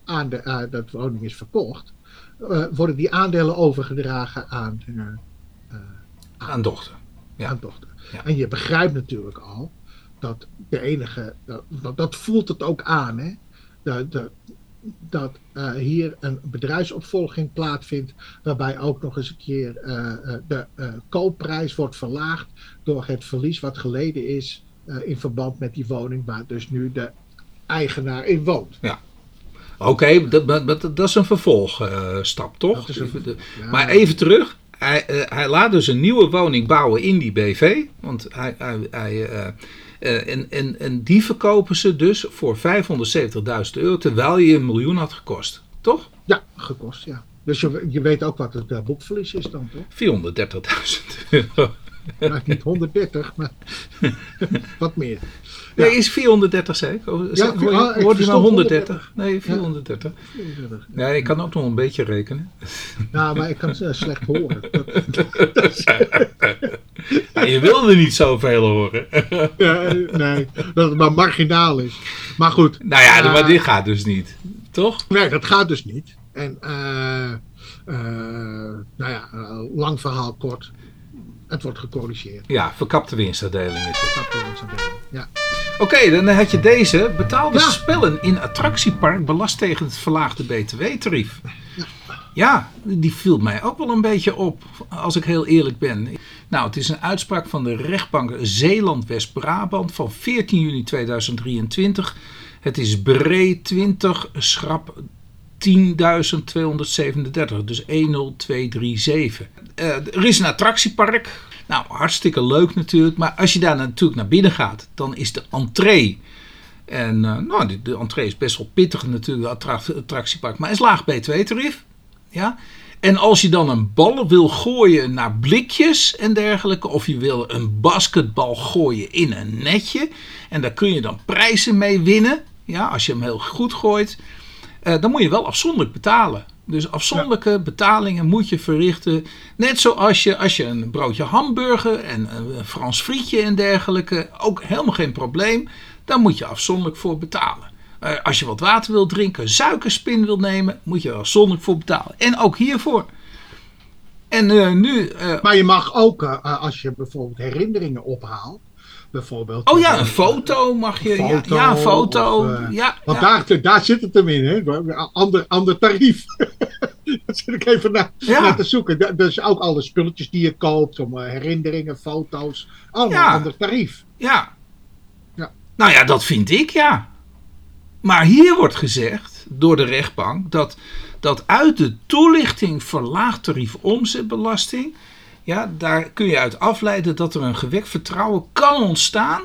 aan de, dat woning is verkocht, worden die aandelen overgedragen aan, Aan dochter. Ja. aan dochter. Ja. En je begrijpt natuurlijk al dat de enige, dat, dat- dat voelt het ook aan, hè? De, dat uh, hier een bedrijfsopvolging plaatsvindt, waarbij ook nog eens een keer uh, de koopprijs wordt verlaagd door het verlies wat geleden is in verband met die woning waar dus nu de eigenaar in woont. Ja. Oké, dat, dat, dat, is een vervolgstap, toch? Een, Maar even terug. Hij, hij, laat dus een nieuwe woning bouwen in die BV. Want hij, hij, hij uh, en, en, en die verkopen ze dus voor 570.000 euro, terwijl je een miljoen had gekost. Toch? Ja, gekost, ja. Dus je, je weet ook wat het boekverlies is dan, toch? 430.000 euro. Nou, niet 130, maar *laughs* wat meer. Ja. Nee, is 430 zeker? Ja, hoort je maar 130? Nee, 430. Ja. ik kan ook nog een beetje rekenen. Ja, maar ik kan uh, slecht horen. *laughs* ja, je wilde niet zoveel horen. ja, nee, dat het maar marginaal is. Maar goed. Nou ja, uh, maar dit gaat dus niet. Toch? Nee, dat gaat dus niet. En uh, nou ja, lang verhaal kort. Het wordt gecorrigeerd. Ja, verkapte winstverdeling is het. Verkapte winstverdeling, ja. Oké, dan had je deze. Betaalde spellen in attractiepark belast tegen het verlaagde btw-tarief. Ja. ja, die viel mij ook wel een beetje op, als ik heel eerlijk ben. Nou, het is een uitspraak van de rechtbank Zeeland-West-Brabant van 14 juni 2023. Het is breed 20, schrap 10.237, dus 10237. Uh, er is een attractiepark. Nou, hartstikke leuk natuurlijk. Maar als je daar natuurlijk naar binnen gaat, dan is de entree. En uh, nou, de, entree is best wel pittig natuurlijk, de attractiepark. Maar is laag B2-tarief. Ja. En als je dan een bal wil gooien naar blikjes en dergelijke, of je wil een basketbal gooien in een netje, en daar kun je dan prijzen mee winnen, ja, als je hem heel goed gooit, dan moet je wel afzonderlijk betalen. Dus afzonderlijke betalingen moet je verrichten. Net zoals je als je een broodje hamburger en een Frans frietje en dergelijke, ook helemaal geen probleem. Dan moet je afzonderlijk voor betalen. Uh, als je wat water wil drinken, suikerspin wil nemen, moet je er afzonderlijk voor betalen. En ook hiervoor. En uh, nu. Uh, maar je mag ook, als je bijvoorbeeld herinneringen ophaalt, bijvoorbeeld. Oh ja, een foto mag je. Foto, ja, een foto. Of, uh, ja, want ja. Daar, daar zit het hem in, hè? Ander, ander tarief. *laughs* dat zit ik even naar, naar te zoeken. Dus ook alle spulletjes die je koopt, om uh, herinneringen, foto's. Allemaal een ander tarief. Ja. ja. Nou ja, dat vind ik ja. Maar hier wordt gezegd door de rechtbank dat, dat uit de toelichting verlaagd tarief omzetbelasting ja, daar kun je uit afleiden dat er een gewekt vertrouwen kan ontstaan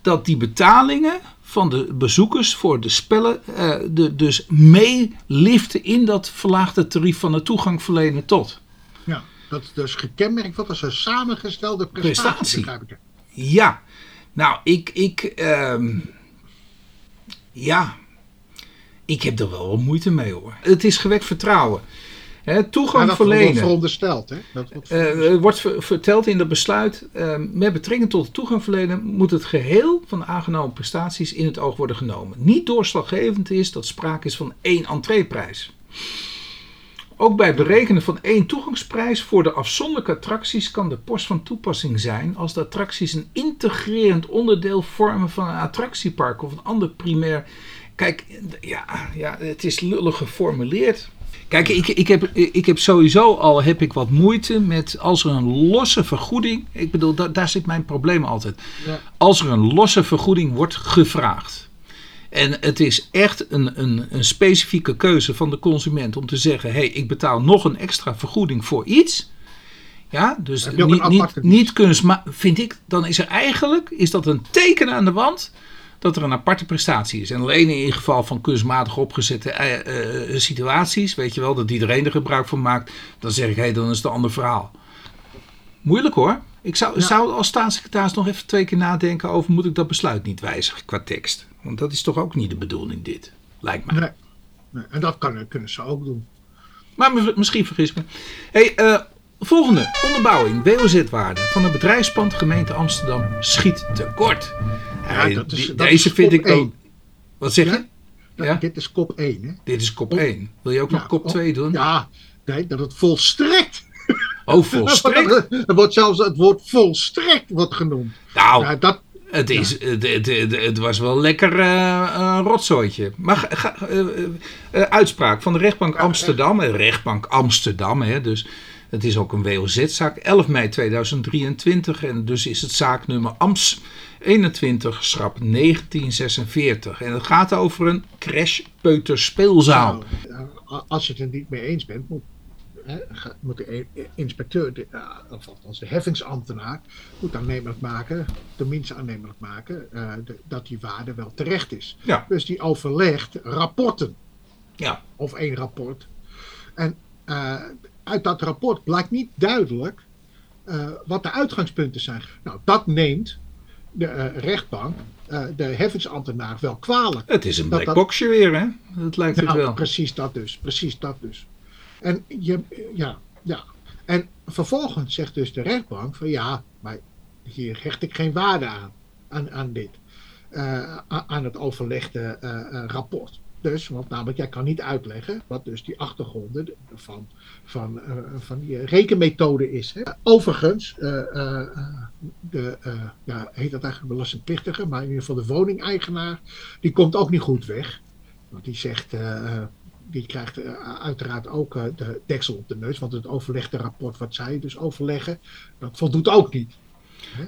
dat die betalingen van de bezoekers voor de spellen uh, de, dus meeliften in dat verlaagde tarief van de toegang verlenen tot. Ja, dat is dus gekenmerkt wat als een samengestelde prestatie. prestatie. Ja, nou, ik, ik, uh, ja, ik heb er wel wat moeite mee hoor. Het is gewekt vertrouwen. He, toegang dat verlenen. Wordt verondersteld, hè? Dat wordt, uh, wordt ver, verteld in dat besluit. Uh, met betrekking tot toegang verlenen moet het geheel van de aangenomen prestaties in het oog worden genomen. Niet doorslaggevend is dat sprake is van één entreeprijs. Ook bij berekenen van één toegangsprijs voor de afzonderlijke attracties kan de post van toepassing zijn als de attracties een integrerend onderdeel vormen van een attractiepark of een ander primair. Kijk, ja, ja het is lullig geformuleerd. Kijk, ik, ik, heb, ik heb sowieso al heb ik wat moeite met als er een losse vergoeding. Ik bedoel, da, daar zit mijn probleem altijd. Ja. Als er een losse vergoeding wordt gevraagd. En het is echt een, een, een specifieke keuze van de consument om te zeggen: hé, hey, ik betaal nog een extra vergoeding voor iets. Ja, dus niet, niet, niet kunst, maar vind ik, dan is er eigenlijk is dat een teken aan de wand dat er een aparte prestatie is. En alleen in geval van kunstmatig opgezette uh, uh, situaties, weet je wel, dat iedereen er gebruik van maakt, dan zeg ik, hé, hey, dan is het een ander verhaal. Moeilijk hoor. Ik zou, zou als staatssecretaris nog even twee keer nadenken over, moet ik dat besluit niet wijzigen qua tekst? Want dat is toch ook niet de bedoeling dit, lijkt mij. Nee. nee. En dat kan, kunnen ze ook doen. Maar misschien vergis me. Hey, uh, volgende, onderbouwing, WOZ-waarde van een bedrijfspand gemeente Amsterdam schiet tekort. Ja, dat is, dat deze is vind ik ook. Wat zeg je? Ja? Dit is kop 1. Hè? Dit is kop 1. Wil je ook nog kop 2 doen? Ja, nee, dat het volstrekt. *laughs* Oh, volstrekt? *laughs* er wordt zelfs het woord volstrekt wordt genoemd. Nou, dat, Het, is, het, het, het, het was wel lekker eh, een rotzooitje. Maar ga- eh, eh, uitspraak van de rechtbank Amsterdam. eh, rechtbank Amsterdam, hè, dus het is ook een WOZ-zaak. 11 mei 2023 en dus is het zaaknummer AMS 21 schrap 1946. En het gaat over een crashpeuterspeelzaal. Nou, eh, als je het er niet mee eens bent, moet, hè, moet de e- inspecteur, de, eh, of althans de heffingsambtenaar, moet aannemelijk maken, tenminste aannemelijk maken, eh, de- dat die waarde wel terecht is. Ja. Dus die overlegt rapporten, Ja, of één rapport. En uit dat rapport blijkt niet duidelijk wat de uitgangspunten zijn. Nou, dat neemt de eh, rechtbank, eh, de heffingsambtenaar, wel kwalijk. het is een Dat- black dat- boxje weer, hè? Dat lijkt het Nou, wel. precies dat dus. Precies dat dus. En, je, ja, ja. en vervolgens zegt dus de rechtbank van ja, maar hier hecht ik geen waarde aan, aan, aan dit. eh, aan het overlegde rapport. Dus, want namelijk, jij kan niet uitleggen wat dus die achtergronden van, van, eh, van die rekenmethode is. Hè. Overigens, eh, eh, de, ja, heet dat eigenlijk belastingplichtige, maar in ieder geval de woningeigenaar, die komt ook niet goed weg. Want die zegt, die krijgt uiteraard ook de deksel op de neus. Want het overlegde rapport wat zij dus overleggen, dat voldoet ook niet.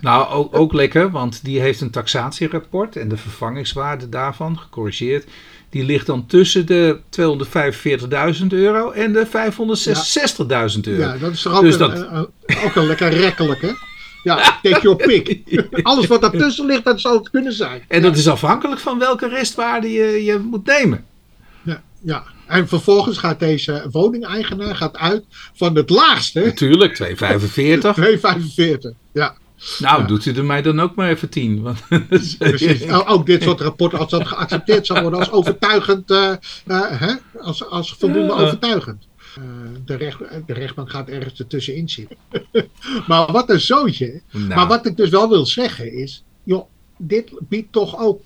Nou, ook, ook lekker, want die heeft een taxatierapport en de vervangingswaarde daarvan, gecorrigeerd, die ligt dan tussen de 245.000 euro en de 566.000 euro. Ja, dat is toch ook, Dus een, dat- een- een- ook een lekker rekkelijke. Ja, *laughs* take your pick. Alles wat daartussen ligt, dat zou het kunnen zijn. En dat is afhankelijk van welke restwaarde je, je moet nemen. Ja, ja. En vervolgens gaat deze woningeigenaar gaat uit van het laagste, Natuurlijk, 245. 245. *laughs* Ja, Nou, Ja. doet u er mij dan ook maar even 10. Want, *laughs* precies. *laughs* O- Ook dit soort rapporten, als dat geaccepteerd zou worden als overtuigend, eh, eh, hè? Als, als voldoende Ja. overtuigend. Eh, de, recht, de rechtbank gaat ergens ertussenin zitten. *laughs* maar wat een zootje. Nou, Maar wat ik dus wel wil zeggen is, joh, dit biedt toch ook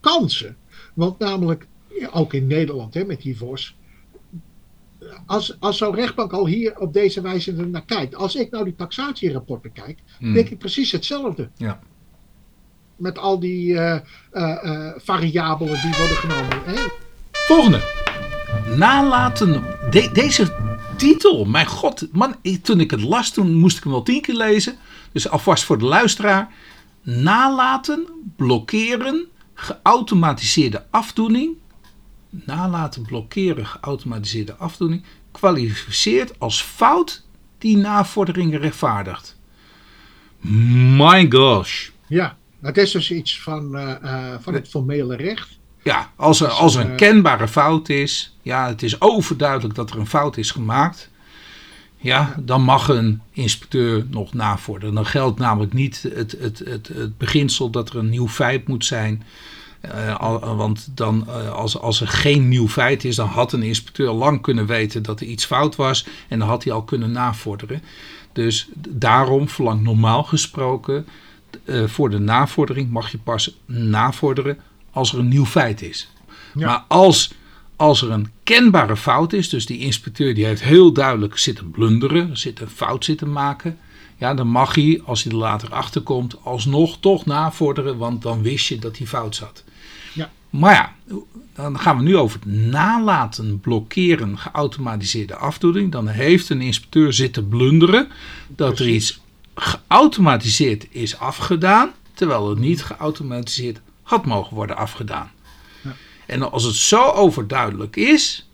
kansen. Want namelijk, ook in Nederland hè, met die VOS. Als, als zo'n rechtbank al hier op deze wijze er naar kijkt. Als ik nou die taxatierapporten kijk, hmm, denk ik precies hetzelfde. Ja. Met al die eh, eh, eh, variabelen die worden genomen. Volgende. Nalaten. De- deze titel, mijn god. Man, toen ik het las, toen moest ik hem wel tien keer lezen. Dus alvast voor de luisteraar. Nalaten, blokkeren, geautomatiseerde afdoening. Nalaten, blokkeren, geautomatiseerde afdoening. Kwalificeert als fout die navordering rechtvaardigt. My gosh. Ja, het is dus iets van, eh, eh, van het formele recht. Ja, als er, Dus, als er een eh, kenbare fout is, ja, het is overduidelijk dat er een fout is gemaakt, ja, dan mag een inspecteur nog navorderen. Dan geldt namelijk niet het, het, het, het beginsel dat er een nieuw feit moet zijn. Eh, al- want dan, eh, als, als er geen nieuw feit is, dan had een inspecteur lang kunnen weten dat er iets fout was en dan had hij al kunnen navorderen. Dus daarom verlangt normaal gesproken eh, voor de navordering mag je pas navorderen als er een nieuw feit is. Ja. Maar als, als er een kenbare fout is, dus die inspecteur die heeft heel duidelijk zitten blunderen, zitten fout zitten maken, ja, dan mag hij, als hij er later achter komt, alsnog toch navorderen, want dan wist je dat hij fout zat. Ja. Maar ja, dan gaan we nu over het nalaten blokkeren geautomatiseerde afdoening. Dan heeft een inspecteur zitten blunderen dat er iets geautomatiseerd is afgedaan, terwijl het niet geautomatiseerd had mogen worden afgedaan. Ja. En als het zo overduidelijk is,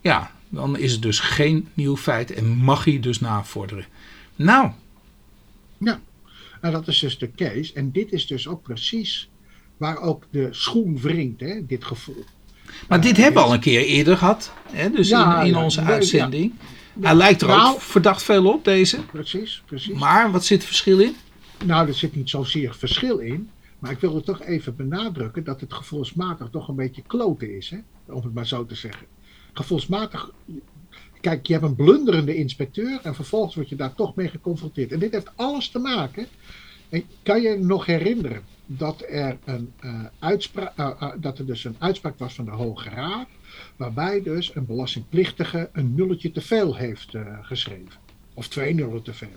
ja, dan is het dus geen nieuw feit en mag hij dus navorderen. Nou, Ja, en dat is dus de case. En dit is dus ook precies waar ook de schoen wringt, hè, dit gevoel. maar dit hebben we al een keer eerder gehad, hè, dus Ja, in, in onze ja. uitzending. Hij lijkt er Nou- ook verdacht veel op, deze. Precies, precies. Maar wat zit het verschil in? Nou, er zit niet zozeer verschil in. Maar ik wil er toch even benadrukken dat het gevoelsmatig toch een beetje kloten is. Hè? Om het maar zo te zeggen. Gevoelsmatig. Kijk, je hebt een blunderende inspecteur en vervolgens word je daar toch mee geconfronteerd. En dit heeft alles te maken. En kan je nog herinneren dat er, een, eh, uitspraak, eh, eh, dat er dus een uitspraak was van de Hoge Raad. Waarbij dus een belastingplichtige een nulletje te veel heeft geschreven. Of twee nullen te veel.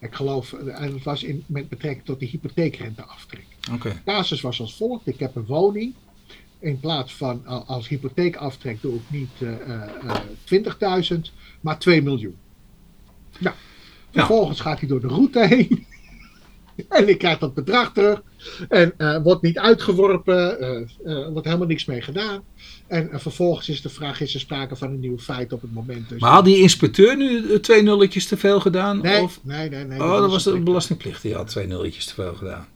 Ik geloof, en het was in, met betrekking tot de hypotheekrenteaftrek. Oké. De casus was als volgt. Ik heb een woning. In plaats van als hypotheekaftrek doe ik niet eh, eh, 20.000, maar 2 miljoen. Nou, vervolgens gaat hij door de route heen. En ik krijg dat bedrag terug. En eh, wordt niet uitgeworpen. eh, wordt helemaal niks mee gedaan. En vervolgens is de vraag, is er sprake van een nieuw feit op het moment. Dus Maar had die inspecteur nu twee nulletjes te veel gedaan? nee, Of? nee, nee, nee. Oh, dat was de een belastingplicht. Die had twee nulletjes te veel gedaan.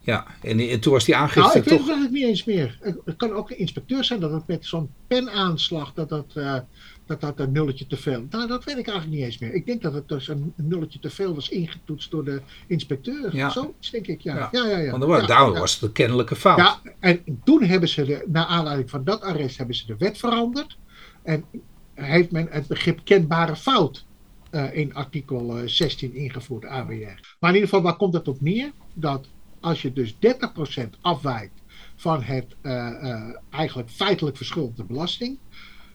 Ja, en, en toen was die Nou, aangifte ik weet het toch... eigenlijk niet eens meer. Het kan ook een inspecteur zijn dat het met zo'n penaanslag dat dat, dat dat een nulletje te veel. Nou, dat weet ik eigenlijk niet eens meer. Ik denk dat het dus een nulletje te veel was ingetoetst door de inspecteur. Ja. Zoiets denk ik, ja. Ja. Ja, ja, ja. Want was, ja, daarom was het een kennelijke fout. Ja, en toen hebben ze, de, naar aanleiding van dat arrest, hebben ze de wet veranderd. En heeft men het begrip kenbare fout eh, in artikel eh, 16 ingevoerd, AWR. Maar in ieder geval, waar komt het op neer? Dat als je dus 30% afwijkt van het eh, eh, eigenlijk feitelijk verschuldigde belasting,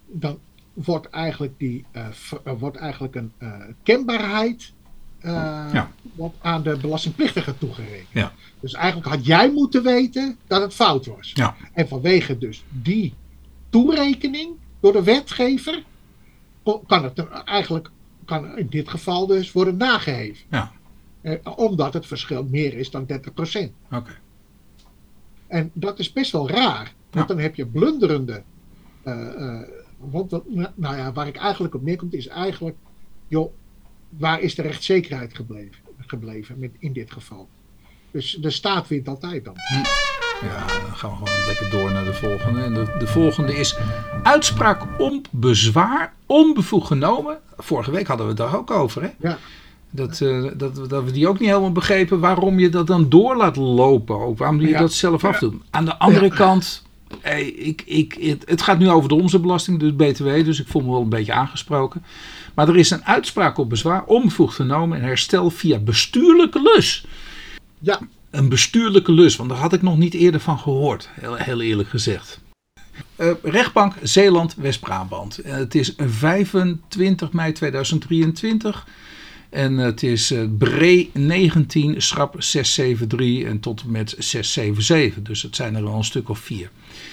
dan wordt eigenlijk, die, eh, er wordt eigenlijk een eh, kenbaarheid eh, Ja. wordt aan de belastingplichtige toegerekend. Ja. Dus eigenlijk had jij moeten weten dat het fout was. Ja. En vanwege dus die toerekening door de wetgever, kan het eigenlijk kan in dit geval dus worden nageheven. Ja. Eh, omdat het verschil meer is dan 30%. Oké. En dat is best wel raar. Want dan heb je blunderende. eh, want dat- nou ja, waar ik eigenlijk op neerkomt is eigenlijk. joh, waar is de rechtszekerheid gebleven, gebleven met, in dit geval? Dus de staat wint altijd dan. Ja, dan gaan we gewoon lekker door naar de volgende. En de, de volgende is uitspraak om bezwaar onbevoegd genomen. Vorige week hadden we het daar ook over, hè? Ja. Dat, eh, dat, dat we die ook niet helemaal begrepen waarom je dat dan door laat lopen. Ook waarom je Ja. dat zelf afdoet. Aan de andere Ja. kant, eh, ik, ik, het, het gaat nu over de omzetbelasting, dus BTW. Dus ik voel me wel een beetje aangesproken. Maar er is een uitspraak op bezwaar onbevoegd genomen en herstel via bestuurlijke lus. Ja, Een bestuurlijke lus, want daar had ik nog niet eerder van gehoord, heel, heel eerlijk gezegd. Eh, rechtbank Zeeland, West-Brabant. Eh, het is 25 mei 2023 en het is eh Bree 19, schrap 673 en tot en met 677. Dus het zijn er wel een stuk of vier.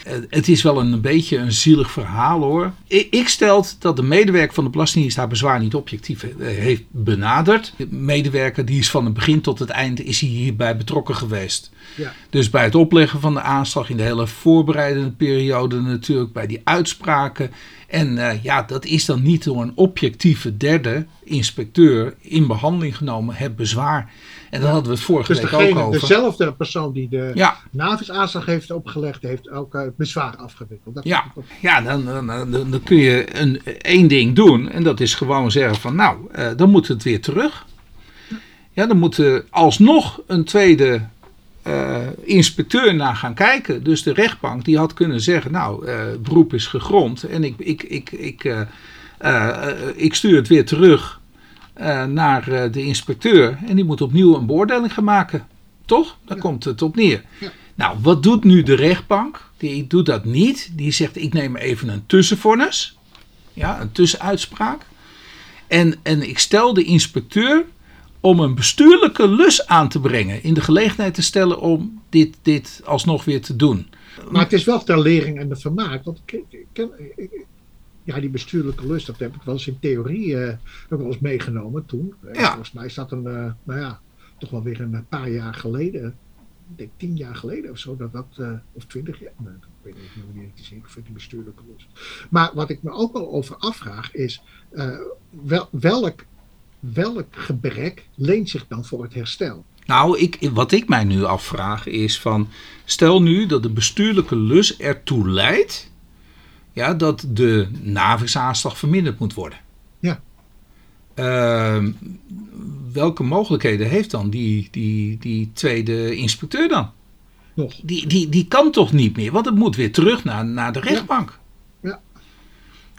Eh, het is wel een beetje een zielig verhaal hoor. Ik, ik stel dat de medewerker van de Belastingdienst haar bezwaar niet objectief eh, heeft benaderd. De medewerker die is van het begin tot het einde is hierbij betrokken geweest. ja. Dus bij het opleggen van de aanslag in de hele voorbereidende periode natuurlijk, bij die uitspraken. En eh, ja, dat is dan niet door een objectieve derde inspecteur in behandeling genomen, het bezwaar. En daar hadden we het vorige Dus week ook over. dezelfde persoon die de Ja, navisaanslag heeft opgelegd, heeft ook eh, het bezwaar afgewikkeld. Dat ja, ja dan, dan, dan, dan kun je een, één ding doen. En dat is gewoon zeggen van nou, eh, dan moet het weer terug. Ja, dan moet er alsnog een tweede eh, inspecteur naar gaan kijken. Dus de rechtbank die had kunnen zeggen, nou, eh, beroep is gegrond en ik, ik, ik, ik, eh, ik stuur het weer terug naar de inspecteur en die moet opnieuw een beoordeling gaan maken. Toch? Daar komt het op neer. Ja. Nou, wat doet nu de rechtbank? Die doet dat niet. Die zegt, ik neem even een tussenvonnis. Ja, een tussenuitspraak. En, en ik stel de inspecteur om een bestuurlijke lus aan te brengen. In de gelegenheid te stellen om dit, dit alsnog weer te doen. Maar het is wel ter lering en de vermaak. Want ik, ik ken, ik- ja, die bestuurlijke lust, dat heb ik wel eens in theorie eh, ook wel eens meegenomen toen. Eh, Ja. Volgens mij is dat een, eh, nou ja, toch wel weer een paar jaar geleden. Ik denk tien jaar geleden of zo, dat dat, eh, of twintig jaar, nou, ik weet niet wanneer het is ingevoerd, die bestuurlijke lust. Maar wat ik me ook wel over afvraag is, eh, wel, welk, welk gebrek leent zich dan voor het herstel? Nou, ik, wat ik mij nu afvraag is van... Stel nu dat de bestuurlijke lus ertoe leidt... Ja, dat de navisaanslag verminderd moet worden. Ja. Ehm, welke mogelijkheden heeft dan die, die, die tweede inspecteur dan? Nog. Die, die, die kan toch niet meer, want het moet weer terug naar, naar de rechtbank. Ja.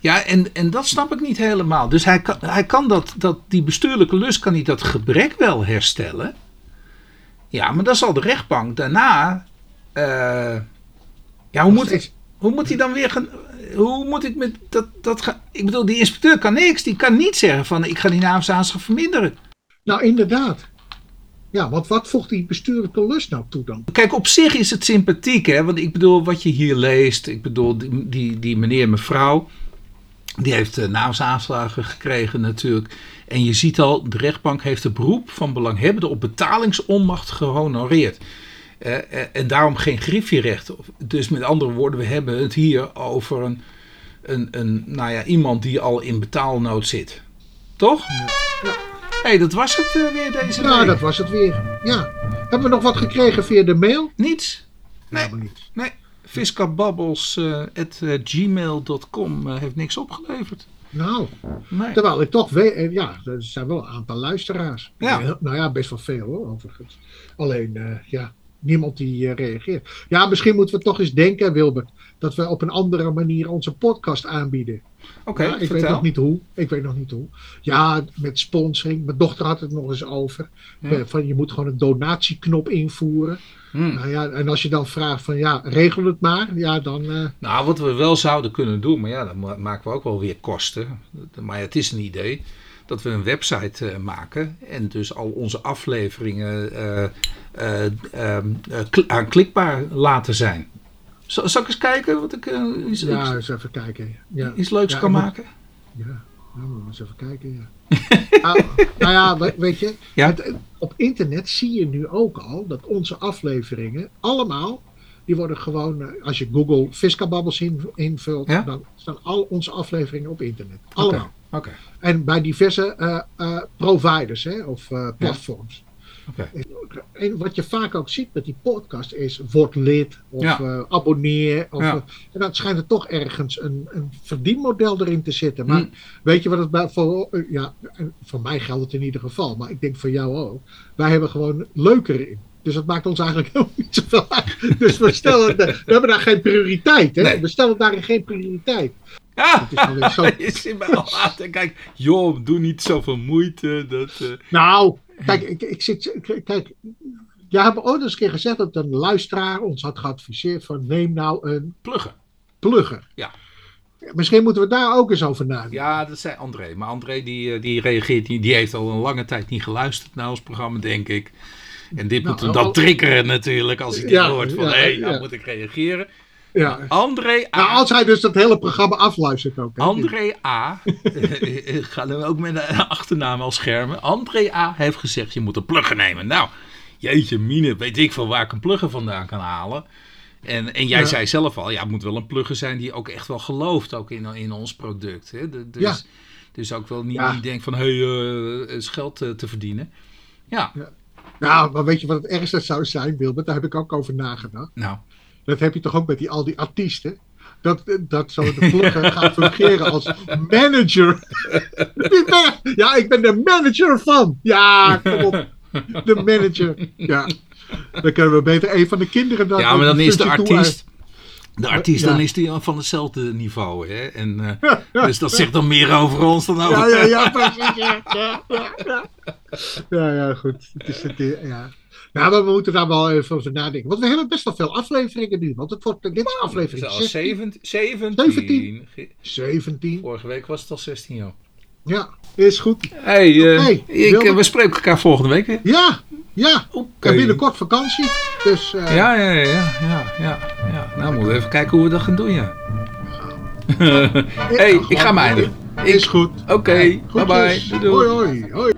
Ja, en, en dat snap ik niet helemaal. Dus hij kan, hij kan dat, dat, die bestuurlijke lust kan hij dat gebrek wel herstellen. Ja, maar dan zal de rechtbank daarna. eh, ja, hoe moet, steeds- hoe moet hij dan weer gaan. hoe moet ik met dat, dat gaan? Ik bedoel, die inspecteur kan niks. Die kan niet zeggen van ik ga die naamsaanschaf verminderen. Nou, inderdaad. Ja, want wat voegt die bestuurlijke lust nou toe dan? Kijk, op zich is het sympathiek, hè? Want ik bedoel, wat je hier leest, ik bedoel, die, die, die meneer, mevrouw, die heeft uh, naamsaanslagen gekregen natuurlijk. En je ziet al, de rechtbank heeft het beroep van belanghebbenden op betalingsonmacht gehonoreerd. Uh, uh, en daarom geen griffierecht. Dus met andere woorden, we hebben het hier over een, een, een nou ja, iemand die al in betaalnood zit. Toch? Ja. Hé, hey, dat was het uh, weer deze Ja, week. dat was het weer. Ja. Hebben we nog wat gekregen via de mail? Niets. Nee. Nee. Fiskababbels.gmail.com uh, heeft niks opgeleverd. Nou, nee. terwijl ik toch weet, ja, er zijn wel een aantal luisteraars. Ja. Nou ja, best wel veel hoor, overigens. Alleen, ja, niemand die reageert. Ja, misschien moeten we toch eens denken, Wilbert, dat we op een andere manier onze podcast aanbieden. Oké, okay, ik vertel. weet nog niet hoe. Ik weet nog niet hoe. Ja, met sponsoring. Mijn dochter had het nog eens over. Ja. Van je moet gewoon een donatieknop invoeren. Hmm. Nou ja, en als je dan vraagt van ja, regel het maar. Ja, dan. Uh... Nou, wat we wel zouden kunnen doen, maar ja, dan maken we ook wel weer kosten. Maar het is een idee dat we een website uh, maken en dus al onze afleveringen uh, aanklikbaar laten zijn. Zal, zal ik eens kijken wat ik uh, iets, ja, eens even kijken. Ja. iets leuks ja, kan moet, maken? Ja, nou, moet eens even kijken. Ja. nou, *laughs* nou, ja, weet je, ja? Het, op internet zie je nu ook al dat onze afleveringen allemaal, die worden gewoon, als je Google Fiskababbels in, invult, dan staan al onze afleveringen op internet. Allemaal. Okay. Okay. En bij diverse uh, uh, providers hè, of platforms. Okay. En wat je vaak ook ziet met die podcast is word lid of ja. uh, abonneer. Of, ja. uh, en dan schijnt er toch ergens een, een verdienmodel erin te zitten. Maar mm. weet je wat het bij, voor, uh, ja, voor mij geldt het in ieder geval, maar ik denk voor jou ook. Wij hebben gewoon leuker in. Dus dat maakt ons eigenlijk *laughs* helemaal niet zoveel uit. Dus we, stellen, we hebben daar geen prioriteit. Hè? Nee. We stellen daarin geen prioriteit. Ja, zo... *laughs* je zit mij al aan te kijken. Joh, doe niet zoveel moeite. Dat, uh... Nou, kijk, ik, ik zit. Kijk, jij hebt ooit eens een keer gezegd dat een luisteraar ons had geadviseerd van neem nou een plugger. Plugger. Ja. Misschien moeten we daar ook eens over nadenken. Ja, dat zei André. Maar André die, die reageert, die, die heeft al een lange tijd niet geluisterd naar ons programma, denk ik. En dit nou, moet hem dan al... triggeren natuurlijk als hij dit ja, hoort van hé, hey, nou moet ik reageren. Ja. André A. Nou, als hij dus dat hele programma afluistert ook. Hè? André A. *laughs* gaan we ook met de achternaam al schermen. André A. heeft gezegd: je moet een plugger nemen. Nou, jeetje, mine, weet ik veel waar ik een plugger vandaan kan halen. En, en jij ja. zei zelf al: ja, het moet wel een plugger zijn die ook echt wel gelooft ook in, in ons product. Hè? Dus, ja. dus ook wel niet, ja. niet denkt van: hé, hey, uh, is geld uh, te verdienen. Ja. Nou, maar weet je wat het ergste zou zijn, Wilbert? Daar heb ik ook over nagedacht. Nou. Dat heb je toch ook met die, al die artiesten? Dat, dat zo de *laughs* plugger gaat fungeren als manager. *laughs* ja, ik ben de manager van. Ja, kom op. De manager. Ja. Dan kunnen we beter een van de kinderen dan. Ja, maar dan is de artiest. De artiest, ja. dan is die van hetzelfde niveau. Hè? En, uh, ja, ja, dus dat zegt dan meer over ons dan over... Ja, ja, ja, precies. Ja, ja, ja. ja, ja goed. Het is het, ja. Nou, maar we moeten daar wel even over nadenken. Want we hebben best wel veel afleveringen nu. Want het wordt, dit is aflevering het is 17. 17. 17. 17. Vorige week was het al 16, joh. Ja, is goed. Hey, uh, okay, ik, we spreken elkaar volgende week weer. Ja, ja. Okay. En binnenkort vakantie. Dus, uh, ja, ja, ja, ja, ja, ja. Nou, moeten we even kijken hoe we dat gaan doen, ja. hey, ik, ik ga eindigen. Is goed. Oké, okay, bye bye. Doei, doei. hoi, hoi.